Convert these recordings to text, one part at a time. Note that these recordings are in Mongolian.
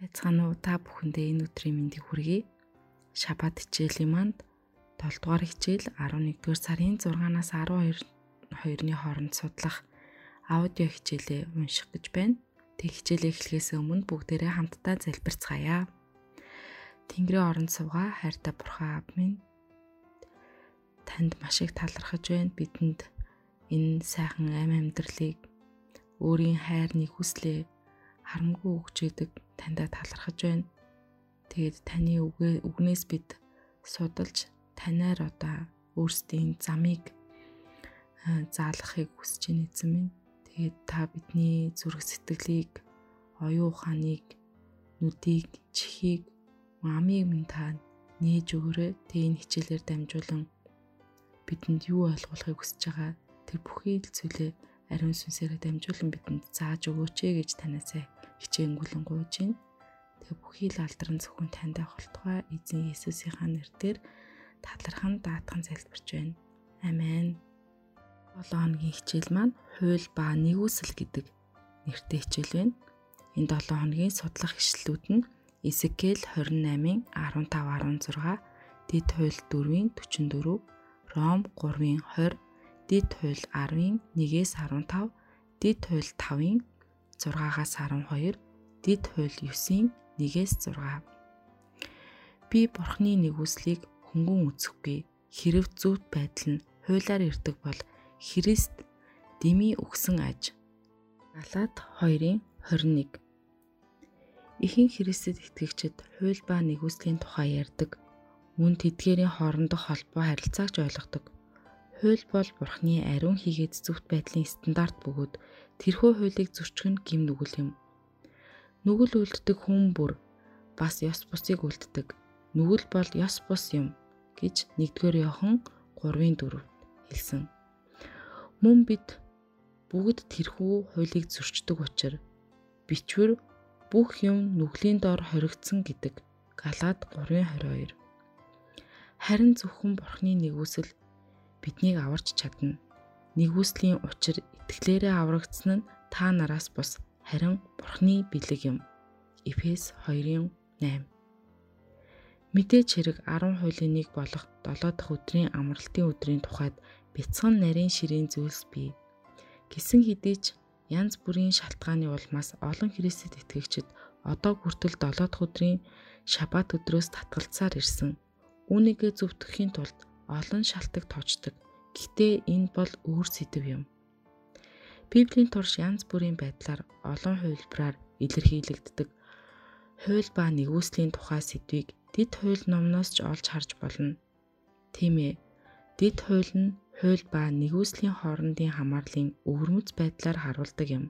Байцгаана уу та бүхэндээ энэ өдрийн мэндийг хүргэе. Шабат хичээлийн манд 7 дугаар хичээл 11 дугаар сарын 6-наас 12 2-ны хооронд судлах аудио хичээлээ унших гэж байна. Тэг хичээлээ эхлэхээс өмнө бүгдээрээ хамтдаа залбирцгаая. Тэнгэрийн орон суугаа хайртай бурхан аав минь танд маш их талархаж байна. Бидэнд энэ сайхан амь амьдралыг өөрийн хайр нэгүслээ харамгүй өгч идэг таньда талархаж байна. Тэгээд таны үгээ үгнээс бид судалж танаар одоо өөрсдийн замыг заалгахыг хүсэж байна эзэн минь. Тэгээд та бидний зүрх сэтгэлийг, оюун ухааныг, нүдийг, чихийг, амийг минь та нээж өгөөрэй. Тэгээд энэ хичээлээр дамжуулан бидэнд юу ойлгуулахыг хүсэж байгаа тэр бүхий л зүйлээ ариун сүнсээрээ дамжуулан бидэнд зааж өгөөч гэж танаас хичээнгүлэн гуйж байна. Тэгээ бүхий л алдран зөвхөн таньд холтгой эзэн Есүсийнхаа нэрээр талархан даатхан залбирч байна. Амен. 7 хоногийн хичээл маань хууль ба нэгүсэл гэдэг нэртэй хичээл байна. Энэ 7 хоногийн судлах ишлэлүүд нь Эзекиэл 28-ын 15-16, Дэд хууль 4-ийн 44, Ром 3-ийн 20, Дэд хууль 10-ийн 1-ээс 15, Дэд хууль 5-ийн 6-аас 12, Дэд хууль 9-ийн 1-ээс 6. Би Бурхны нэгүслийг хөнгөн үзэхгүй. Хэрв зүвт байдал нь хуулаар ирдэг бол Христ дими өгсөн аж. Галаад 2-ын 21. Ихэн Христэд итгэгчид хууль ба нэгүслийн тухай ярьдаг. Мөн тэдгээрийн хоорондох холбоо харилцаагч ойлгодог. Хууль бол Бурхны ариун хийгээд зөвхт байдлын стандарт бөгөөд тэрхүү хуулийг зөрчих нь гим нүгэл юм. Нүгэл үлддэг хүн бүр бас ёс бусыг үлддэг. Нүгэл бол ёс бус юм гэж 1-р Иохан 3-ын 4 хэлсэн. Мөн бид бүгд тэрхүү хуулийг зөрчдөг учраас бичвэр бүх юм нүглийн доор хоригдсон гэдэг Галаад 3:22. Харин зөвхөн Бурхны нэгүсэл биднийг аварч чадна. Нэгүслийн учир итгэлээрээ аврагдсан нь та нараас бус харин Бурхны бэлэг юм. Эфес 2:8. Мэдээж хэрэг 10 хуулийн нэг болох 7 дахь өдрийн амралтын өдрийн тухайд бяцхан нарийн ширийн зүйлс бий. Гисэн хэдий ч янз бүрийн шалтгааны улмаас олон Христэд итгэгчид одоо хүртэл 7 дахь өдрийн шаббат өдрөөс татгалцаар ирсэн. Үүнийгээ зөвтгөхийн тулд олон шалтгаан тоочдог. Гэхдээ энэ бол өөр сэдв юм. Библийн турш янз бүрийн байдлаар олон хувилбараар илэрхийлэгддэг. Хууль ба нэгүслийн тухай сэдвийг дэд хууль номноос ч олж харж болно. Тийм ээ. Дэд хууль нь хууль ба нэгүслийн хоорондын хамаарлын өвөрмөц байдлаар харуулдаг юм.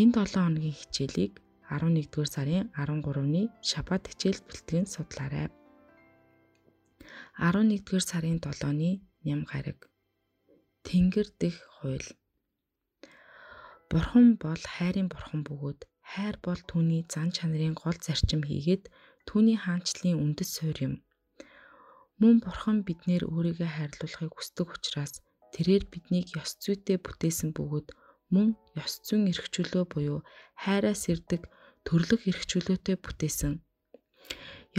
Энэ 7 хоногийн хичээлийг 11-р сарын 13-ны шаббат хичээл бэлтгэн судлаарай. 11-р сарын 7-ны ням гараг. Тэнгэр дэх хууль. Бурхан бол хайрын бурхан бөгөөд хайр бол түүний зан чанарын гол зарчим хийгээд түүний хаанчлалын үндэс суурь юм. Мөн бурхан биднэр өөрийгөө хайрлуулахыг хүсдэг учраас тэрээр биднийг ёс зүйтэй бүтээсэн бөгөөд мөн ёс зүйн эрхчлөө буюу хайраас ирдэг төрлөх эрхчлөөтэй бүтээсэн.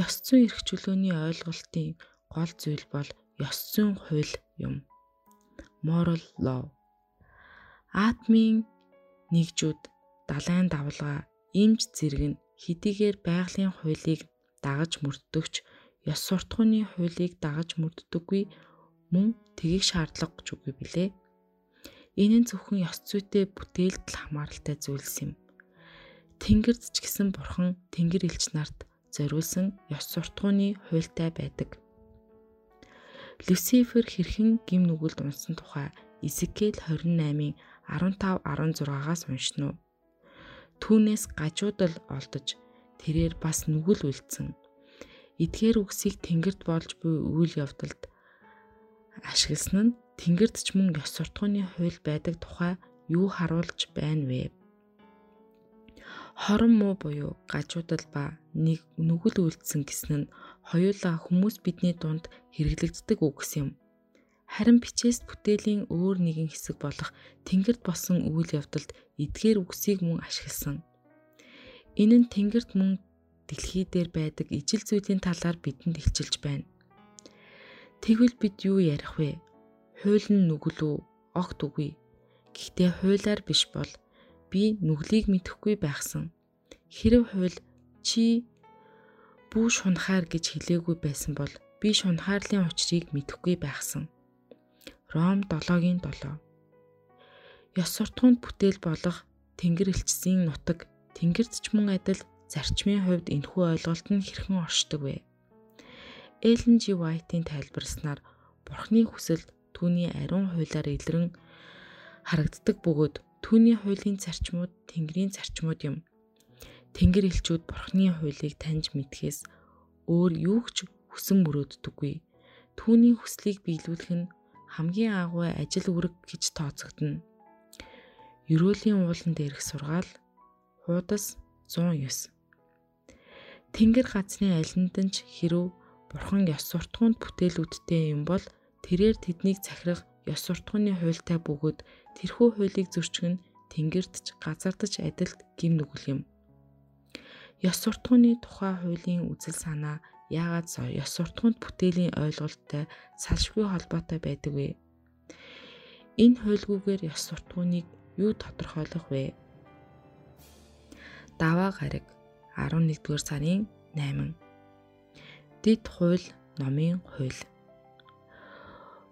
Ёс зүйн эрхчлөөний ойлголтын гол зүйл бол ёс зүйн хууль юм. Moral law. Атмын нэгжүүд далайн давлгаа, имж зэрэг нь хэдийгээр байгалийн хуулийг дагаж мөрддөгч ёс суртахууны хуулийг дагаж мөрддөггүй мөн тгийг шаардлагагүй ч үгүй билээ. Энэ нь зөвхөн ёс зүйтэй бүтээлд хамааралтай зүйлс юм. Тэнгэрд ч гэсэн бурхан тэнгэр элч нарт зориулсан ёс суртахууны хуультай байдаг. Люцифер хэрхэн гим нүгэлд унсан тухай Изекиэл 28-ын 15 16-аас уншина уу. Түүнээс гажуудал олдож тэрээр бас нүгэл үлдсэн. Эдгээр үгсийг тэнгэрд болж буй үйл явдалд ашигласан нь тэнгэрд ч мөн ёс суртахууны хууль байдаг тухай юу харуулж байна вэ? Хорон муу буюу гажуудал ба нэг нүгэл үлдсэн гэсэн нь хоёулаа хүмүүс бидний дунд хэрэглэгддэг үг юм. Харин бичээс бүтээлийн өөр нэгэн хэсэг болох тэнгэрд болсон үйл явдалд эдгээр үгсийг мөн ашигласан. Энэ нь Тэнгэрт мөн дэлхий дээр байдаг ижил зүйлийн талаар бидэнд илчилж байна. Тэгвэл бид юу ярих вэ? Хууль нь нүгэл үү? Огт үгүй. Гэхдээ хуулиар биш бол би нүглийг мэдэхгүй байхсан. Хэрв хууль чи бүү шунхаар гэж хэлээгүй байсан бол би шунхаарлын учрыг мэдэхгүй байхсан. Ром 7-гийн 7. Ёс суртахуунд бүтээл болох Тэнгэр элчсийн нутаг Тэнгэрт ч мөн адил зарчмын хувьд энэхүү ойлголт нь хэрхэн оршдог вэ? Эллен Жи Вайтийн тайлбарснаар Бурхны хүсэл түүний ариун хуулиар илрэн харагддаг бөгөөд Түүний хуулийн зарчмууд Тэнгэрийн зарчмууд юм. Тэнгэр элчүүд Бурхны хуулийг таньж мэдхээс өөр юу ч хүсэн мөрөөддөггүй. Түүний хүслийг биелүүлэх нь хамгийн агуу ажил үүрэг гэж тооцогдно. Ерөөлийн уулан дээрх сургаал хуудас 109. Тэнгэр газрын алинтанч хэрв Бурхан ёс суртахуунд бүтээлүүдтэй юм бол тэрээр тэднийг захирах ёс суртахууны хуультай бөгөөд тэрхүү хуулийг зөрчгөн тэнгэрт ч газарт ч адилт гим нүгэл юм. Ёс суртахууны тухай хуулийн үзэл санаа яагаад ёс суртахуунд бүтээлийн ойлголттой салшгүй холбоотой байдаг вэ? Энэ хуульгүйгээр ёс суртахууныг юу тодорхойлох вэ? Даваа гараг 11-р сарын 8. Дэд хууль номын хууль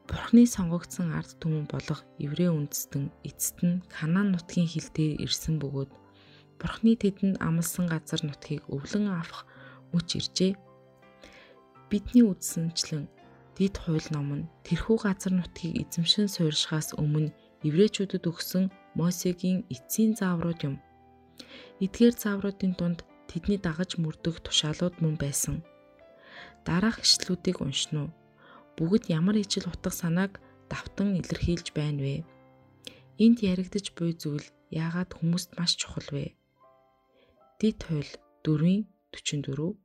Бурхны сонгогдсон ард түмэн болох еврей үндэстэн эцэст нь Канаан нутгийн хил дээр ирсэн бөгөөд Бурхны тэдэнд амласан газар нутгийг өвлөн авах мөч иржээ. Бидний үдсэнчлэн дид хууль ном нь тэрхүү газар нутгийг эзэмшин суурьшихаас өмнө еврейчүүдэд өгсөн Мосегийн эцсийн зааврууд юм. Эдгээр заавруудын дунд тэдний дагаж мөрдөх тушаалууд мөн байсан. Дараах ишлүүдийг уншин уу бүгд ямар ижил утга санааг давтан илэрхийлж байна вэ? Энд яригдж буй зүйл яагаад хүмүүст маш чухал вэ? Дид хууль 4-ийн 44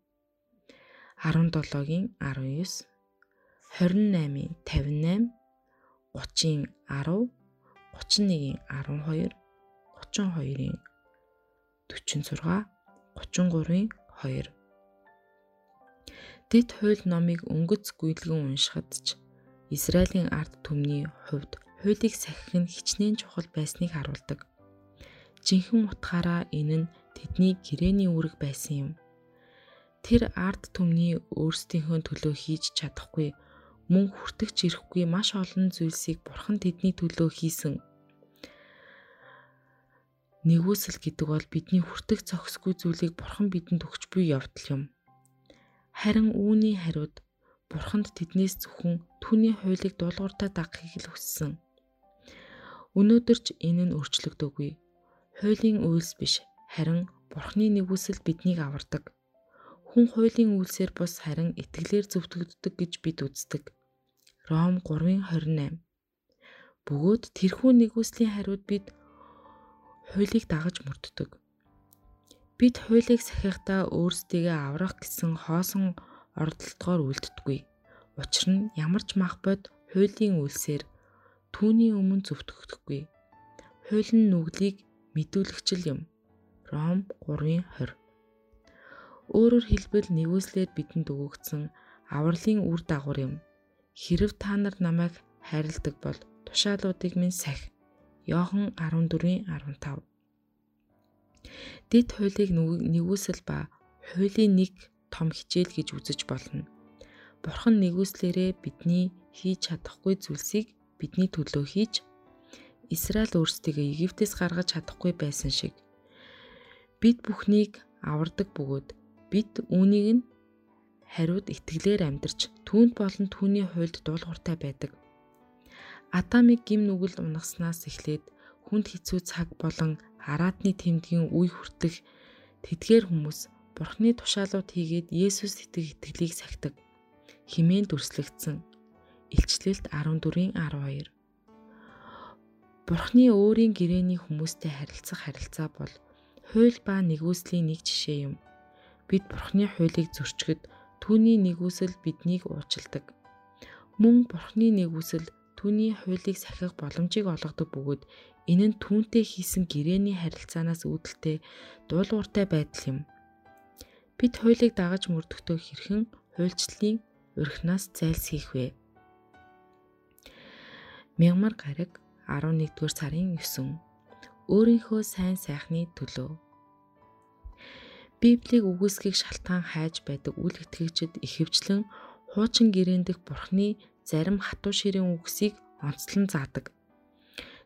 17-гийн 19 28-ийн 58 30-ийн 10 31-ийн 12 32-ийн 46 33-ийн 2 Дэд хууль номыг өнгөц гүйлгэн уншихад ч Израилийн ард түмний хувьд хуулийг сахих нь хичнээн чухал байсныг харуулдаг. Жинхэнэ утгаараа энэ нь тэдний гэрээний үүрэг байсан юм. Тэр ард түмний өөрсдийнхөө төлөө хийж чадахгүй мөн хүртэгч ирэхгүй маш олон зүйлсийг бурхан тэдний төлөө хийсэн. Нэгүсэл гэдэг бол бидний хүртэх зохисгүй зүйлийг бурхан бидэнд өгч буй явдал юм. Харин үүний хариуд Бурханд тэднээс зөвхөн түүний хуулийг дуулууртаа дагахыг л хүссэн. Өнөөдөр ч энэ нь өөрчлөгдөөгүй. Хуулийн үйлс биш, харин Бурхны нэгүсэл биднийг авардаг. Хүн хуулийн үйлсээр бус харин итгэлээр зөвтгөгддөг гэж бид үздэг. Ром 3:28. Бөгөөд тэрхүү нэгүслийн хариуд бид хуулийг дагаж мөрддөг. Бид хуулийг сахихдаа өөрсдийгөө аврах гэсэн хоосон оролдолтоор үлддэггүй. Учир нь ямар ч мах бод хуулийн үйлсээр түүний өмнө зөвтгөхгүй. Хууль нь нүглийг мэдүүлэгчл юм. Ром 3:20. Өөрөөр хэлбэл нэгүслэр бидэнд өгөгдсөн авралын үр дагавар юм. Хэрв та нар намайг хайрладаг бол тушаалуудыг минь сахи. Йохан 14:15 Дэд хуулийг нэгүсэл ба хуулийн нэг том хичээл гэж үзэж болно. Бурхан нэгүслээрээ бидний хийж чадахгүй зүйлсийг бидний төлөө хийж Израиль өөрсдийгөө Египтээс гаргаж чадахгүй байсан шиг бид бүхнийг авардаг бөгөөд бид үүнийг нь хариуд итгэлээр амьдарч түүнд болон түүний хуйлд дуулууртай байдаг. Адамыг гим нүгэл унагаснаас эхлээд хүнд хэцүү цаг болон араатны тэмдгийн үе хүртэх тэдгээр хүмүүс Бурхны тушаалууд хийгээд Есүс итгэх итгэлийг сахидаг. Химээн дүрслэгдсэн. Илчлэлт 14-ийн 12. Бурхны өөрийн гэрээний хүмүүстэй харилцах харилцаа бол хууль ба нэгүслийн нэг жишээ юм. Бид Бурхны хуулийг зөрчгöd түүний нэгүсэл биднийг уучилдаг. Мөн Бурхны нэгүсэл түүний хуулийг сахих боломжийг олгодог бөгөөд Энэ нь түүнтэй хийсэн гэрээний харилцаанаас үүдэлтэй дуулууртай байдал юм. Бид хуулийг дагаж мөрдөгтөө хэрхэн хуульчлалын урхинаас зайлсхийх вэ? Мягмар гараг 11-р сарын 9 өөрийнхөө сайн сайхны төлөө Библийг үгүйсгийг шалтгаан хайж байдаг үл итгэгчид ихэвчлэн хуучин гэрээнд дэх бурхны зарим хатуу ширийн үгсийг онцлон заадаг.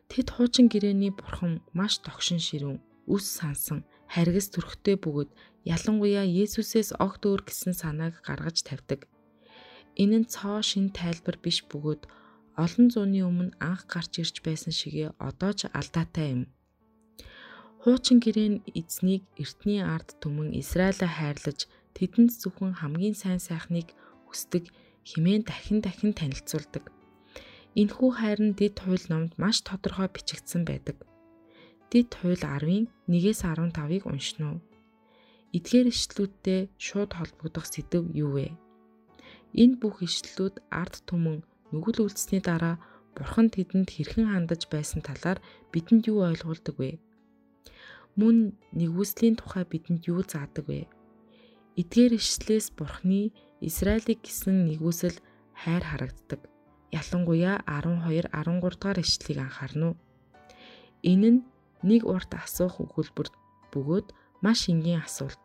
Тэд хуучин гэрээний бурхан маш тогшин ширүүн, үс сансан, харгас төрхтэй бөгөөд ялангуяа Есүсээс огт өөр гэсэн санааг гаргаж тавьдаг. Энэ нь цоо шин тайлбар биш бөгөөд олон зууны өмнө анх гарч ирж байсан шигээ одоо ч алдаатай юм. Хуучин гэрээ эзнийг эртний ард түмэн Израилаа хайрлаж тэдэнд зөвхөн хамгийн сайн сайхныг хүсдэг химэн дахин дахин танилцуулдаг. Энэхүү хайр нь Дэд хууль номд маш тодорхой бичигдсэн байдаг. Дэд хууль 10-ын 1-ээс 15-ыг уншина уу. Эдгээр ишлүүдтэй шууд холбогдох сэдв юу вэ? Энэ бүх ишлүүд ард түмэн нүгэл үлдсэний дараа Бурхан тэдэнд хэрхэн хандаж байсан талаар бидэнд юу ойлгуулдаг вэ? Мөн нэгүслийн тухай бидэнд юу заадаг вэ? Эдгээр ишлээс Бурхны Израилийг гисэн нэгүсэл хайр харагддаг. Ялангуяа 12 13 дугаар ишлэгийг анхаарна уу? Энэ нь нэг урт асуух өгүүлбэр бөгөөд маш энгийн асуулт.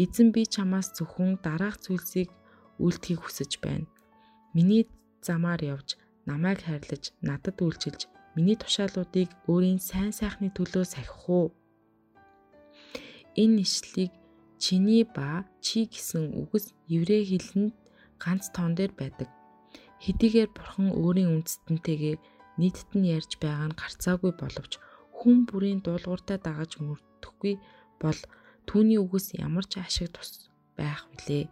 Эзэн би чамаас зөвхөн дараах зүйлсийг үлдэхийг хүсэж байна. Миний замаар явж, намайг хайрлаж, надад үйлчилж, миний тушаалуудыг өөрийн сайн сайхны төлөө сахих уу? Энэ ишлийг чиний ба чи гэсэн үгс еврей хэлэнд ганц тоон дээр байдаг. Хэдийгээр бурхан өөрийн үндэстэнтэйгээ нийтд нь ярьж байгаа нь гарцаагүй боловч хүн бүрийн дуулууртаа дагаж мөрдөхгүй бол түүний үгс ямар ч ашиг тус байх вүлээ.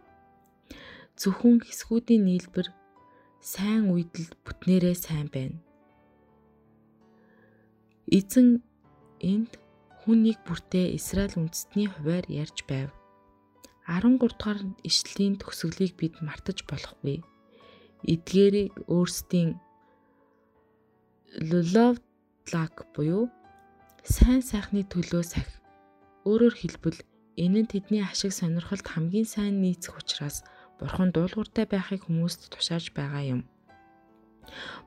Зөвхөн хэсгүүдийн нийлбэр сайн үйдэл бүтнээрээ сайн байна. Эзэн энд хүн нэг бүртээ Израиль үндэстний хуваар ярьж байв. 13 дугаар ишлэлийн төгсгөлийг бид мартаж болохгүй. Эдгээрийг өөрсдийн love like буюу сайн сайхны төлөө сах. Өөрөөр хэлбэл энэ нь тэдний ашиг сонирхолд хамгийн сайн нийцэх учраас Бурхан дуулууртай байхыг хүмүүст тушааж байгаа юм.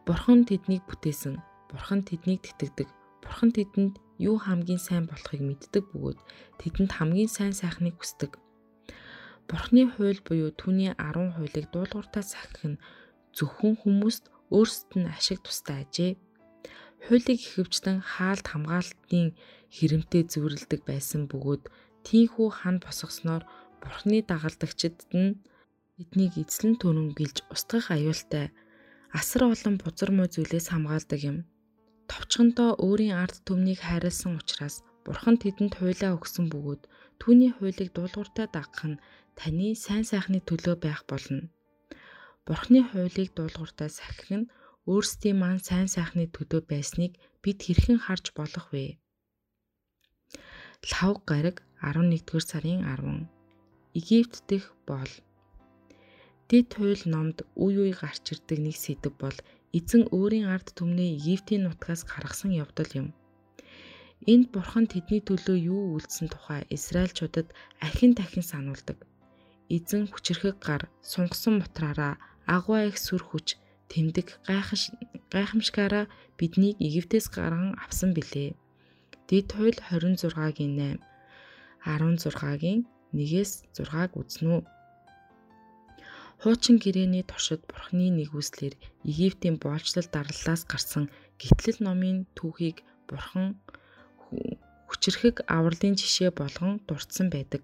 Бурхан тэднийг бүтээсэн. Бурхан тэднийг тэтгэдэг. Бурхан тэдэнд юу хамгийн сайн болохыг мэддэг бөгөөд тэдэнд хамгийн сайн сайхныг хүсдэг. Бурхны хууль буюу түүний 10 хуулийг дуулууртаа сахих нь зөвхөн хүмүүст өөрсдөд нь ашиг тустай ажээ. Хуулийг ихэвчлэн хаалт хамгаалтын хэрэмтэд зөвөрлөдөг байсан бөгөөд тийхүү хан босгосноор Бурхны дагалдагчид нь эднийг эзлэн төрөнгөлж устгах аюултай асар олон бузар муу зүйлээс хамгаалдаг юм. Товчхондоо өөрийн ард түмнийг хайрлсан учраас Бурхан тэдэнд хуйлаа өгсөн бөгөөд түүний хуулийг дуулууртай дагах нь таны сайн сайхны төлөө байх болно. Бурхны хуулийг дуулууртай сахих нь өөрсдийн маань сайн сайхны төлөө байсныг бид хэрхэн харж болох вэ? Лав гараг 11-р сарын 10 Египт дэх бол Дэд хууль номд үе үе гарч ирдэг нэг сэдв бол эзэн өөрийн ард түмнээ Египтийн нутгаас гаргасан явдал юм. Энд бурхан тэдний төлөө юу үйлдсэн тухай Израильчуудад ахин дахин сануулдаг. Эзэн хүчрхэг гар, сунгасан мутраараа агуу их сүр хүч тэмдэг гайхамшигаараа биднийг Египтээс гарган авсан билээ. Дэд хууль 26-гийн 8 16-гийн 1-ээс 6-аг үзнэ үү? Хуучин гэрээний туршид Бурхны нэгүслэр Египтийн боолчлол дарлалаас гарсан гитлэл номын түүхийг Бурхан хүчрхэг авралын жишээ болгон дурдсан байдаг.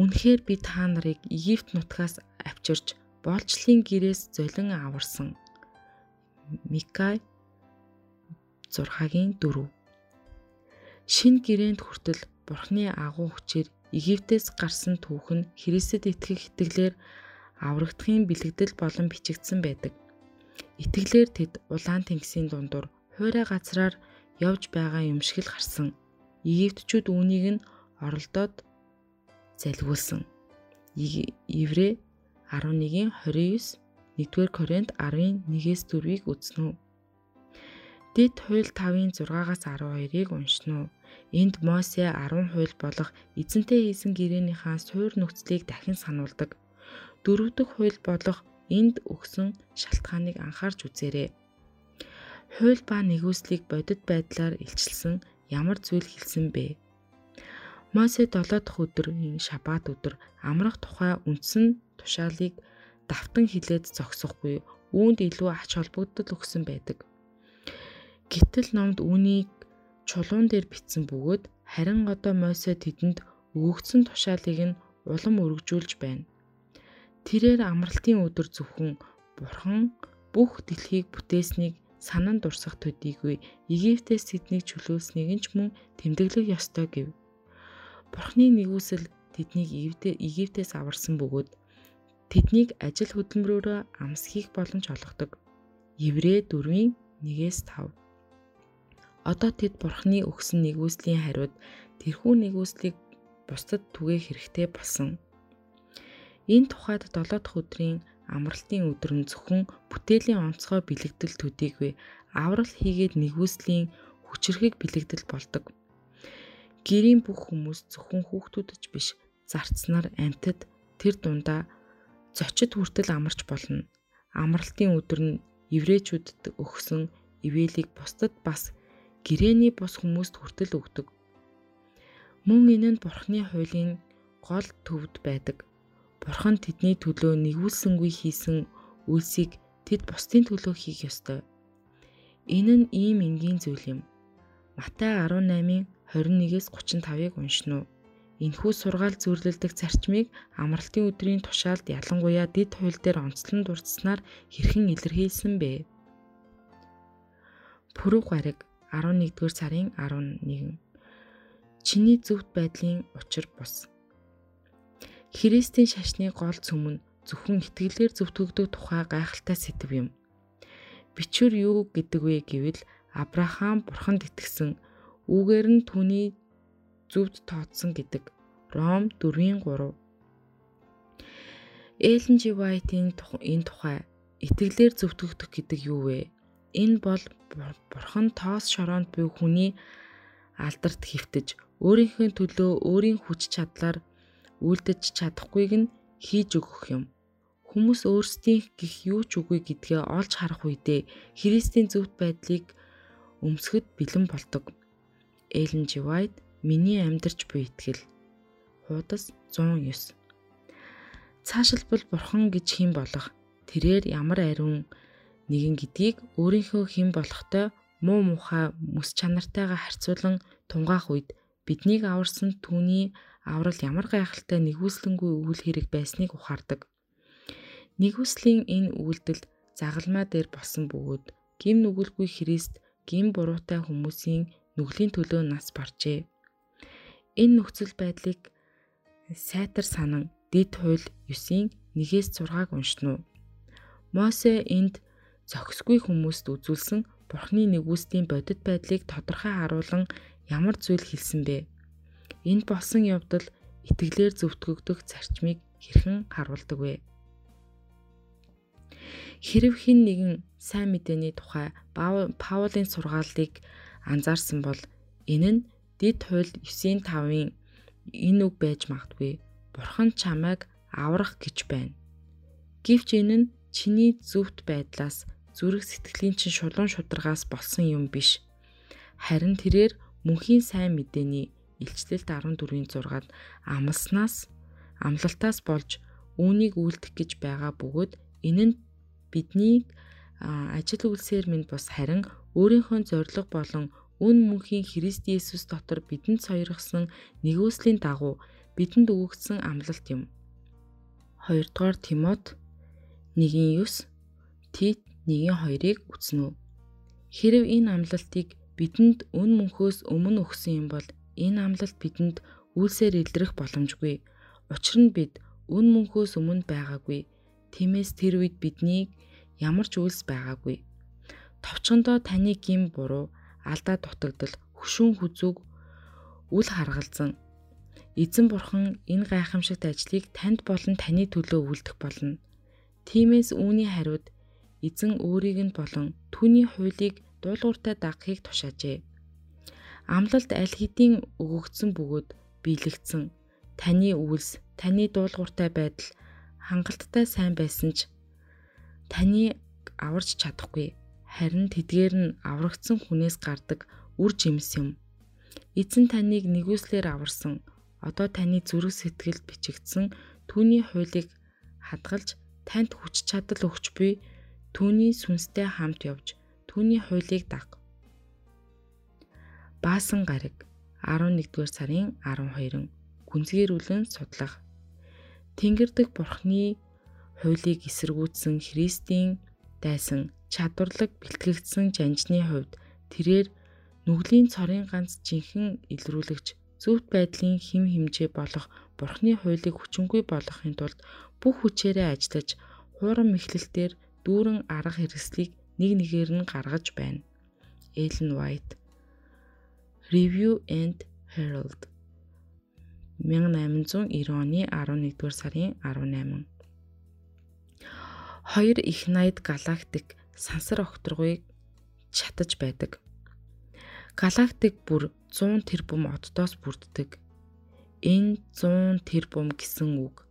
Үнэхээр би та нарыг Египт нутгаас авчирч боолчлын гэрээс золин аварсан. Микай 6-гийн 4 Шин гэрээнд хүртэл Бурхны агуу хүчээр Египтээс гарсан түүх нь Христэд итгэх итгэлээр аврагдахын бэлэгдэл болон бичигдсэн байдаг. Итгэлээр тэд улаан тэнгисийн дундуур хуурай газраар явж байгаа юм шиг л харсан. Египтчүүд үүнийг нь оролдоод залгиулсан. Еврэ 11-ийн 29 1-р Коринт 10-ийн 1-ээс 4-ийг үзнэ. Дэд хууль 5-ын 6-аас 12-ыг уншин уу. Энд Мосе 10 хууль болох эзэнтэй хийсэн гэрээнийхээ суур нөхцөлийг дахин сануулдаг. Дөрөв дэх хууль болох энд өгсөн шалтгааныг анхаарч үзээрэй. Хууль ба нэгүслийг бодит байдлаар илчилсэн ямар зүйл хэлсэн бэ? Мосе 7 дахь өдрийн шаббат өдөр амрах тухай үндсэн тушаалыг давтан хилээд зогсохгүй үүнд илүү ач холбогдол өгсөн байдаг. Гэтэл номд үүнийг чулуун дээр бичсэн бөгөөд харин одоо Мосе тэдэнд өгөгдсөн тушаалыг нь улам өргөжүүлж байна. Тэрээр амралтын өдөр зөвхөн Бурхан бүх дэлхийг бүтээснийг санан дурсах төдийгүй Египтээс тэднийг чөлөөлснийг нь ч мөн тэмдэглэх ёстой гэв. Бурхны нэгүсэл тэднийг Египтээс аварсан бөгөөд тэднийг ажил хөдөлмөрөөрөө амсхийх боломж олгодог. Еврэ 4-ийн 1-ээс 5. Одоо тэд Бурхны өгсөн нэгүслийн хариуд тэрхүү нэгүслийг бусдад түгээх хэрэгтэй болсон. Энэ тухайд 7 дахь өдрийн амралтын өдөр нь зөвхөн бүтээлийн онцгой бэлэгдэл төдийгүй аврал хийгээд нэгүслийн хүчрхэг бэлэгдэл болдог. Гэрийн бүх хүмүүс зөвхөн хүүхдүүд ч биш зарцнаар амьтад тэр дундаа зочид хүртэл амарч болно. Амралтын өдөр нь еврейчүүдэд өгсөн ивэлийг бусдад бас гэрээний бус хүмүүст хүртэл өгдөг. Мөн энэ нь Бурхны хуулийн гол төвд байдаг. Бурхан тэдний төлөө нэгүүлсэнгүй хийсэн үйлсийг тэд бусдын төлөө хийх ёстой. Энэ нь ийм энгийн зүйл юм. Матай 18-ын 21-с 35-ыг уншин уу. Энэхүү сургаал зөвлөлдөг зарчмыг амралтын өдрийн тушаалд ялангуяа дид хууль дээр онцлон дурдсанаар хэрхэн илэрхийлсэн бэ? Пүрэв гариг 11-р сарын 11. Чиний зөвхт байдлын учир бус. Христийн шашны гол цөм нь зөвхөн итгэлээр зөвтгөгдөх тухай гайхалтай сэдв юм. Бичвэр юу гэдэг вэ гэвэл Авраам бурханд итгэсэн үүгээр нь түүний зөвд тооцсон гэдэг. Ром 4:3. Эллен Жи Вайтийн энэ тухай итгэлээр зөвтгөгдөх гэдэг юу вэ? Энэ бол бурхан тоос шороонд буй хүний алдарт хөвтөж өөрийнхөө төлөө өөрийн хүч чадлаар үлдэж чадахгүйг нь хийж өгөх юм. Хүмүүс өөрсдийн гих юу ч үгүй гэдгээ олж харах үедээ Христийн зөвхт байдлыг өмсгөд бэлэн болдог. Эллен Ж. White Миний амьдарч буй итгэл. Хуудас 109. Цаашилбал бурхан гэж хэн болох? Тэрээр ямар ариун нэгэн гэдгийг өөрийнхөө хэн болохтой муу мухай мэс чанартайгаа харьцуулан тунгаах үед биднийг аварсан түүний аврал ямар гайхалтай нэгүслэнгүй үйл хэрэг байсныг ухаардаг. Нэгүслийн энэ үйлдэлд загалмаа дээр болсон бөгөөд гим нүгэлгүй Христ гим буруутай хүмүүсийн нүглийн төлөө нас баржээ. Энэ нөхцөл байдлыг сайтар санан дид хууль 9-ийн 1-ээс 6-аг уншин уу. Мосе энд зохисгүй хүмүүст үзүүлсэн Бурхны нэгүслийн бодит байдлыг тодорхой харуулan ямар зүйл хэлсэн бэ? Энд болсон явдал итгэлээр зөвтгөгдөх зарчмыг хэрхэн харуулдаг вэ? Хэрв хэн нэгэн сайн мэдээний тухай Паулийн сургаалыг анзаарсан бол энэ нь Дэд хууль 9-ийн 5-ын энэ үг байж магадгүй. Бурхан чамайг аврах гэж байна. Гэвч энэ нь чиний зөвхт байдлаас зүрх сэтгэлийн чин шулуун шударгаас болсон юм биш. Харин тэрээр мөнхийн сайн мэдээний илчлэлт 14-ийн 6-ад амлснаас амлалтаас болж үүнийг үлдэх гэж байгаа бөгөөд энэ нь бидний ажил үйлсээр минь бус харин өөрийнхөө зориг болон үн мөнхийн Христ Есүс дотор бидэнд сойргосон нэгөөслийн дагуу бидэнд өгөгдсөн амлалт юм. 2 дугаар Тимот 1:9 Тит 1:2-ыг үзнэ үү. Хэрв энэ амлалтыг бидэнд үн мөнхөөс өмнө өгсөн юм бол Энэ амлалт бидэнд үйлсээр илрэх боломжгүй. Учир нь бид үн мөнхөөс өмнө байгаагүй. Тиймээс тэр үед биднийг ямар ч үйлс байгаагүй. Товчхондоо таны гим буруу, алдаа дутагдал, хөшүүн хүзүүг үл харгалзан Эзэн бурхан энэ гайхамшигт ажлыг танд болон таны төлөө үлдэх болно. Тиймээс үүний хариуд эзэн өөрийг нь болон түүний хуулийг дуулууртай дагахыг тушаажээ. Амлалт аль хэдийн өгөгдсөн бөгөөд биелэгдсэн таны үйлс, таны дуулууртай байдал хангалттай сайн байсан ч таны аварч чадахгүй. Харин тэдгээр нь аврагдсан хүнээс гардаг үр жимс юм. Эзэн таныг нэгүслэр аварсан. Одоо таны зүрх сэтгэлд бичигдсэн түүний хуулийг хадгалж танд хүч чадал өгч буй түүний сүнстэй хамт явж түүний хуулийг даг. Баасан гараг 11-р сарын 12-нд гүнзгийрүүлэн судлах. Тэнгэрдэг бурхны хуулийг эсэргүүцсэн Христийн дайсан чадварлаг бэлтгэгдсэн жанжны хувьд тэрээр нүглийн цорын ганц жинхэнэ илрүүлэгч зөвхт байдлын хим химжээ болох бурхны хуулийг хүчингүй болгохын тулд бүх хүчээрээ ажиллаж хуурам мэхлэлтээр дүүрэн арга хэрэгслийг нэг нэгээр нь гаргаж байна. Ellen White Review and Herald 1890 оны 11-р сарын 18 Хоёр их найд галактик сансар окторгыг чатаж байдаг. Галактик бүр 100 тэрбум оддоос бүрддэг. Энэ 100 тэрбум гэсэн үг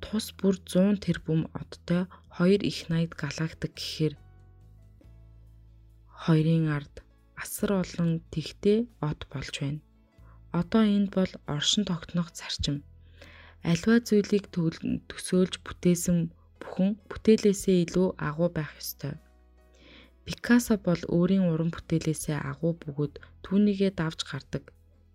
тус бүр 100 тэрбум одтой хоёр их найд галактик гэхээр хоёрын ард асар олон тэгтээ од болж байна. Одоо энд бол оршин тогтнох зарчим. Альва зүйлийг төсөөлж бүтээсэн бүхэн бүтээлээсээ илүү агуу байх ёстой. Пикассо бол өөрийн уран бүтээлээсээ агуу бөгөөд түүнийгээ давж гардаг.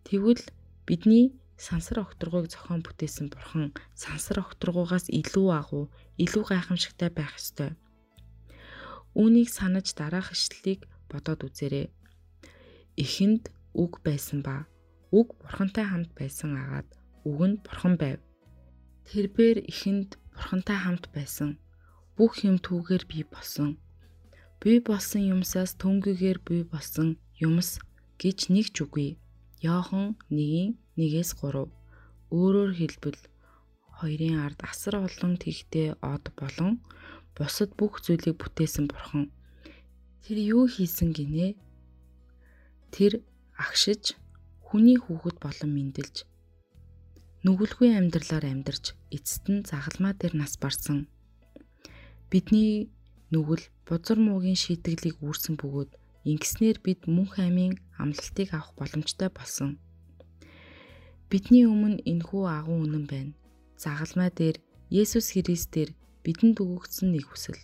Тэгвэл бидний сансар окторгуйг зохион бүтээсэн бурхан сансар окторгуйгаас илүү агуу, илүү гайхамшигтай байх ёстой. Үүнийг санаж дараах ишлэлийг бодоод үзээрэй. Эхэнд үг байсан ба үг бурхантай хамт байсан агаад үг нь бурхан байв. Тэрбээр эхэнд бурхантай хамт байсан. Бүх юм түүгээр бий болсон. Бий болсон юмсаас төнгөгээр бий болсон юмс гэж нэг ч үгүй. Йохан 1-ийн 1-ээс 3. Өөрөөр хэлбэл хоёрын ард асар олон тэгтээ од болон бусад бүх зүйлийг бүтээсэн бурхан. Тэр юу хийсэн гинэ? Тэр агшиж хүний хүүхэд болон мэндэлж нүгэлгүй амьдралаар амьдарч эцэст нь загалмаа дээр нас барсан. Бидний нүгэл бузар муугийн шийтгэлийг үүрсэн бөгөөд ингэснээр бид мөнх аймын амлалтыг авах боломжтой болсон. Бидний өмнө энхүү агуу үнэн байна. Загалмай дээр Есүс Христээр бидэнд өгөгдсөн нэг хүсэл.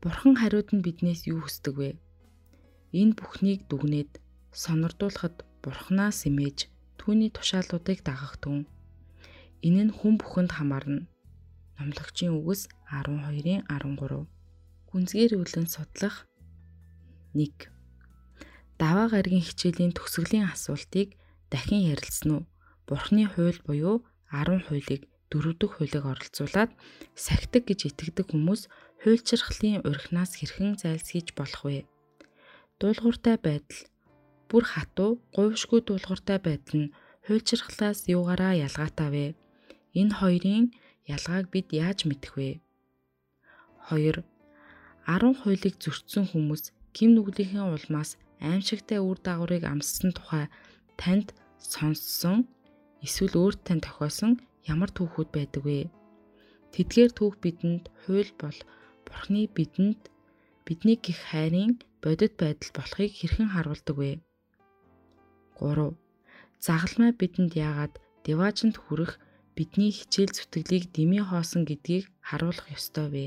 Бурхан хариуд нь биднээс юу хүсдэг вэ? Энэ бүхнийг дүгнээд сонирдуулахад Бурханаас имэж түүний тушаалуудыг дагах түн. Энэ нь хүн бүхэнд хамаарна. Номлогчийн үгс 12-ын 13. Гүнзгийр үлэн судлах 1. Даваа гаргийн хичээлийн төгсгөлийн асуултыг дахин ярилцсан уу? Бурхны хууль буюу 10 хуулийг дөрөвдөг хуулийг оролцуулаад сахидаг гэж итгэдэг хүмүүс хуульчрахлын урхинаас хэрхэн зайлсхийж болох вэ? Дуулууртай байдал бүр хатуу, говьшгүй дуулууртай байдал нь хуульчрахлаас юугаараа ялгаатай вэ? Энэ хоёрын ялгааг бид яаж мэдэх вэ? 2. 10 хуулийг зөрчсөн хүмүүс гим нүглийнхээ улмаас аимшигтай үр дагаврыг амссан тухай танд сонссон эсвэл өөрт тань тохиосон ямар түүхүүд байдаг вэ? Тэдгээр түүх бидэнд хууль бол Бурхны бидэнд бидний гих хайрын бодит байдал болохыг хэрхэн харуулдаг вэ? 3. Загалмай бидэнд яагаад деважинд хүрэх бидний хичээл зүтгэлийг дэмий хоосон гэдгийг харуулах ёстой вэ?